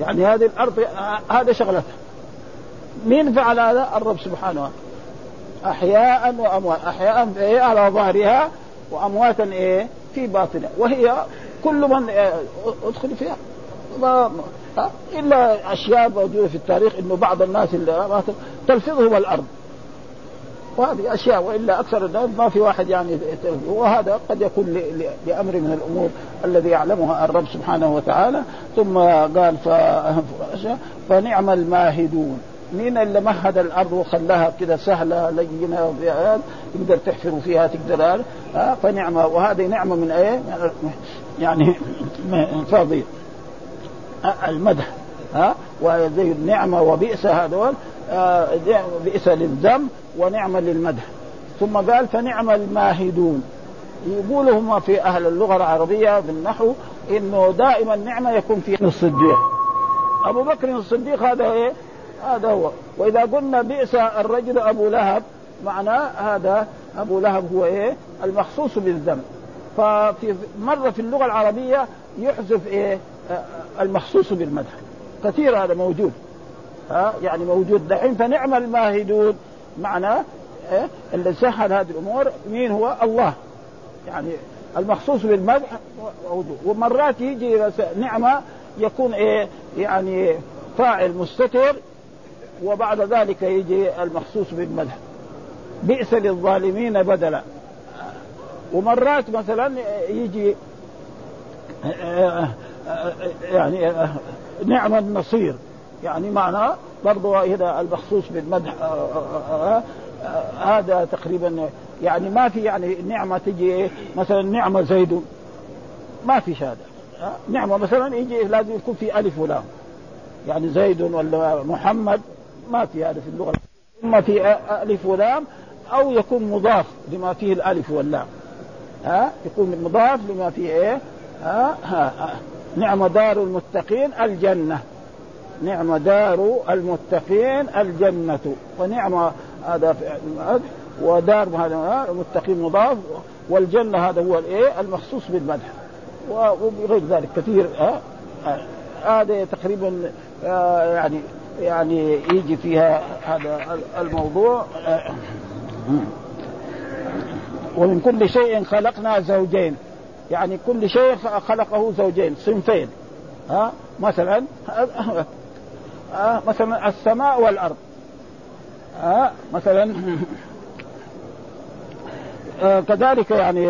يعني هذه الأرض هذا شغلتها. مين فعل هذا؟ الرب سبحانه وتعالى. أحياء وأموات. أحياء إيه؟ على ظهرها وأمواتا إيه؟ في باطنها. وهي كل من آه، أدخل فيها. ما إلا أشياء موجودة في التاريخ إنه بعض الناس اللي تلفظهم الأرض. وهذه أشياء وإلا أكثر الناس ما في واحد يعني وهذا قد يكون لأمر من الأمور الذي يعلمها الرب سبحانه وتعالى. ثم قال. فنعم الماهدون. مين اللي مهد الأرض وخلاها كده سهلة لينة تقدر تحفر فيها تقدر ها فنعمة. وهذه نعمة من إيه؟ يعني فاضي المدح. ها وزي النعمه وبئس هذول. آه بئس للذم ونعمة للمدح. ثم قال فنعم الماهدون. يقولوا هم في أهل اللغة العربية بالنحو إنه دائما نعمة يكون في الصديق. أبو بكر الصديق هذا إيه؟ هذا هو وإذا قلنا بئس الرجل أبو لهب معناه هذا أبو لهب هو إيه؟ المخصوص بالذنب ففي مرة في اللغة العربية يحذف إيه؟ المخصوص بالمدح كثير هذا موجود ها يعني موجود دحين فنعم الماهدون معناه إيه؟ اللي سهل هذه الأمور مين هو؟ الله يعني المخصوص بالمدح موجود ومرات يجي نعمة يكون إيه؟ يعني فاعل مستتر وبعد ذلك يجي المخصوص بالمدح. بئس للظالمين بدلا. ومرات مثلا يجي يعني نعم النصير. يعني معنى برضو هذا المخصوص بالمدح هذا تقريبا يعني ما في يعني نعمة تجي مثلا نعمة زيد. ما في هذا نعمة مثلا يجي لازم يكون في ألف ولام. يعني زيد ولا محمد ما في هذا في اللغة إما في ألف ولام أو يكون مضاف لما فيه الألف واللام. ها؟ يكون مضاف لما فيه إيه؟ ها, ها, ها. نعم دار المتقين الجنة. نعم دار المتقين الجنة. ونعم هذا ودار هذا المتقين مضاف. والجنة هذا هو الإيه؟ المخصوص بالمدح. وغير ذلك كثير هذا تقريبا يعني يعني يجي فيها هذا الموضوع ومن كل شيء خلقنا زوجين. يعني كل شيء خلقه زوجين صنفين. ها مثلا مثلا السماء والأرض. ها مثلا كذلك يعني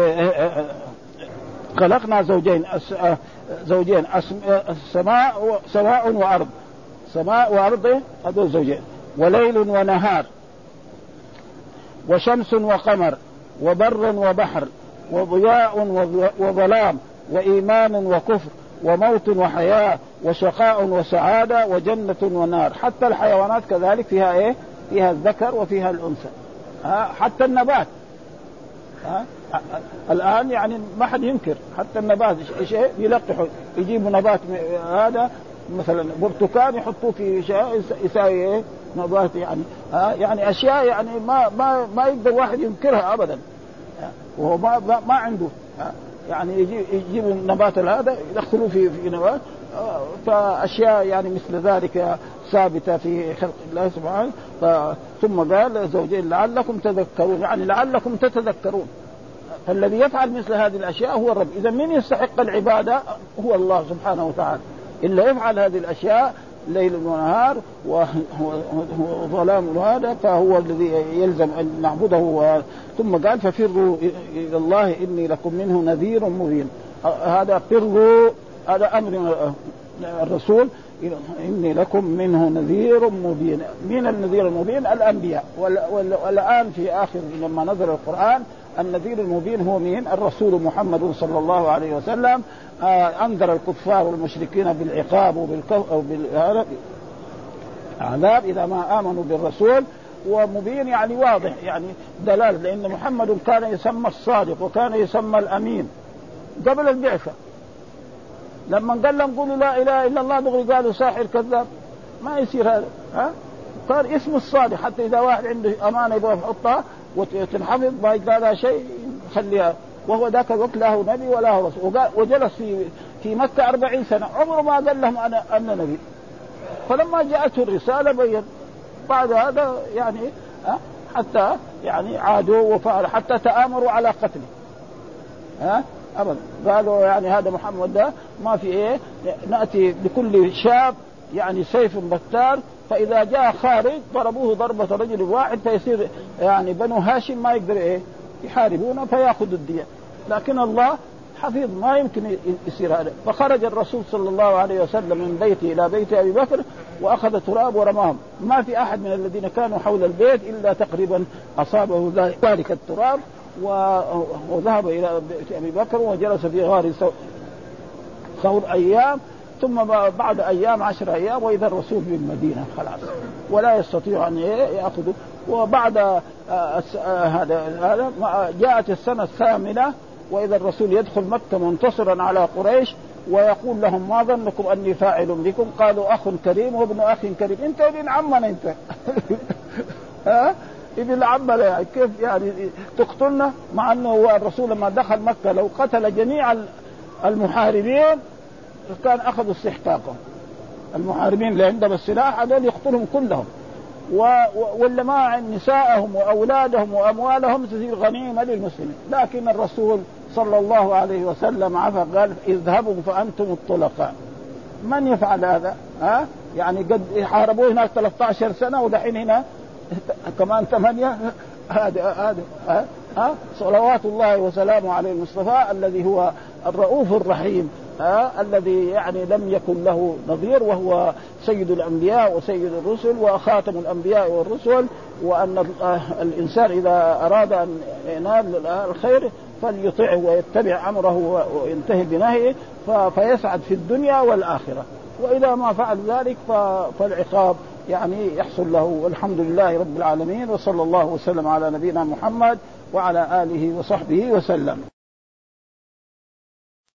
خلقنا زوجين زوجين السماء سماء وأرض. سماء وأرض هذول زوجين وليل ونهار. وشمس وقمر. وبر وبحر. وضياء وظلام. وإيمان وكفر. وموت وحياة. وشقاء وسعادة. وجنة ونار. حتى الحيوانات كذلك فيها إيه؟ فيها الذكر وفيها الأنثى. حتى النبات. ها؟ الآن يعني ما حد ينكر. حتى النبات إيش يلقحوا. يجيبوا نبات هذا مثلا برتقال يحطوه في شيء يساوي إيه؟ نبات يعني. ها؟ يعني أشياء يعني ما ما ما يقدر واحد ينكرها ابدا. وهو ما ما عنده. يعني يجيب يجيبوا النبات هذا يدخلوه في في نبات. فأشياء يعني مثل ذلك ثابتة في خلق الله سبحانه. ثم قال زوجين لعلكم تذكرون. يعني لعلكم تتذكرون. فالذي يفعل مثل هذه الأشياء هو الرب. إذا من يستحق العبادة؟ هو الله سبحانه وتعالى. إلا يفعل هذه الأشياء ليل ونهار وظلام هذا فهو الذي يلزم أن نعبده ثم قال ففروا إلى الله إني لكم منه نذير مبين. هذا فروا هذا أمر الرسول إني لكم منه نذير مبين. من النذير المبين؟ الأنبياء. والآن في آخر لما نزل القرآن النذير المبين هو مين؟ الرسول محمد صلى الله عليه وسلم. آه أنذر الكفار والمشركين بالعقاب وبالكف عذاب إذا ما آمنوا بالرسول. ومبين يعني واضح يعني دلالة لأن محمد كان يسمى الصادق وكان يسمى الأمين قبل البعثة. لما قال لهم قولوا لا إله إلا الله دغري قالوا ساحر كذاب. ما يصير هذا ها؟ صار اسمه الصادق. حتى إذا واحد عنده أمانة يبغى يحطها وتنحفظ ما يقدر لها شيء خليها وهو ذاك الوقت له نبي ولا هو رسول. وجلس في في مكة أربعين سنة. عمره ما قال لهم أنا أنا نبي. فلما جاءته الرسالة بين بعد هذا يعني حتى يعني عادوا وفعلوا حتى تآمروا على قتله. ها ابدا. قالوا يعني هذا محمد ده ما في إيه نأتي بكل شاب يعني سيف بتار فإذا جاء خارج ضربوه ضربة رجل واحد فيصير يعني بنو هاشم ما يقدر إيه يحاربونه فيأخذ الدية. لكن الله حفيظ ما يمكن يصير هذا. فخرج الرسول صلى الله عليه وسلم من بيته إلى بيت أبي بكر وأخذ تراب ورماهم. ما في أحد من الذين كانوا حول البيت إلا تقريبا أصابه ذلك التراب وذهب إلى بيت أبي بكر وجلس في غار ثور أيام. ثم بعد أيام عشر أيام وإذا الرسول بالمدينة خلاص ولا يستطيع أن يأخذه وبعد آه، آه، هذا هذا جاءت السنة الثامنة وإذا الرسول يدخل مكة منتصرا على قريش ويقول لهم ما ظنكم أني فاعل بكم؟ قالوا أخ كريم وابن أخ كريم، أنت ابن عمنا أنت ها؟ ابن عمنا يعني كيف يعني تقتلنا؟ مع أنه الرسول لما دخل مكة لو قتل جميع المحاربين كان أخذوا استحقاقهم المحاربين اللي عندهم السلاح هذول يقتلهم كلهم واللي ما نساءهم وأولادهم وأموالهم تصير غنيمه للمسلمين، لكن الرسول صلى الله عليه وسلم عفى قال اذهبوا فأنتم الطلقاء. من يفعل هذا؟ ها؟ يعني قد حاربوه هناك 13 سنة ودحين هنا كمان ثمانية هذا هذا ها؟ صلوات الله وسلامه على المصطفى الذي هو الرؤوف الرحيم الذي يعني لم يكن له نظير وهو سيد الأنبياء وسيد الرسل وخاتم الأنبياء والرسل وأن الإنسان إذا أراد أن ينال الخير فليطعه ويتبع أمره وينتهي بنهيه فيسعد في الدنيا والآخرة. وإذا ما فعل ذلك فالعقاب يعني يحصل له. والحمد لله رب العالمين وصلى الله وسلم على نبينا محمد وعلى آله وصحبه وسلم.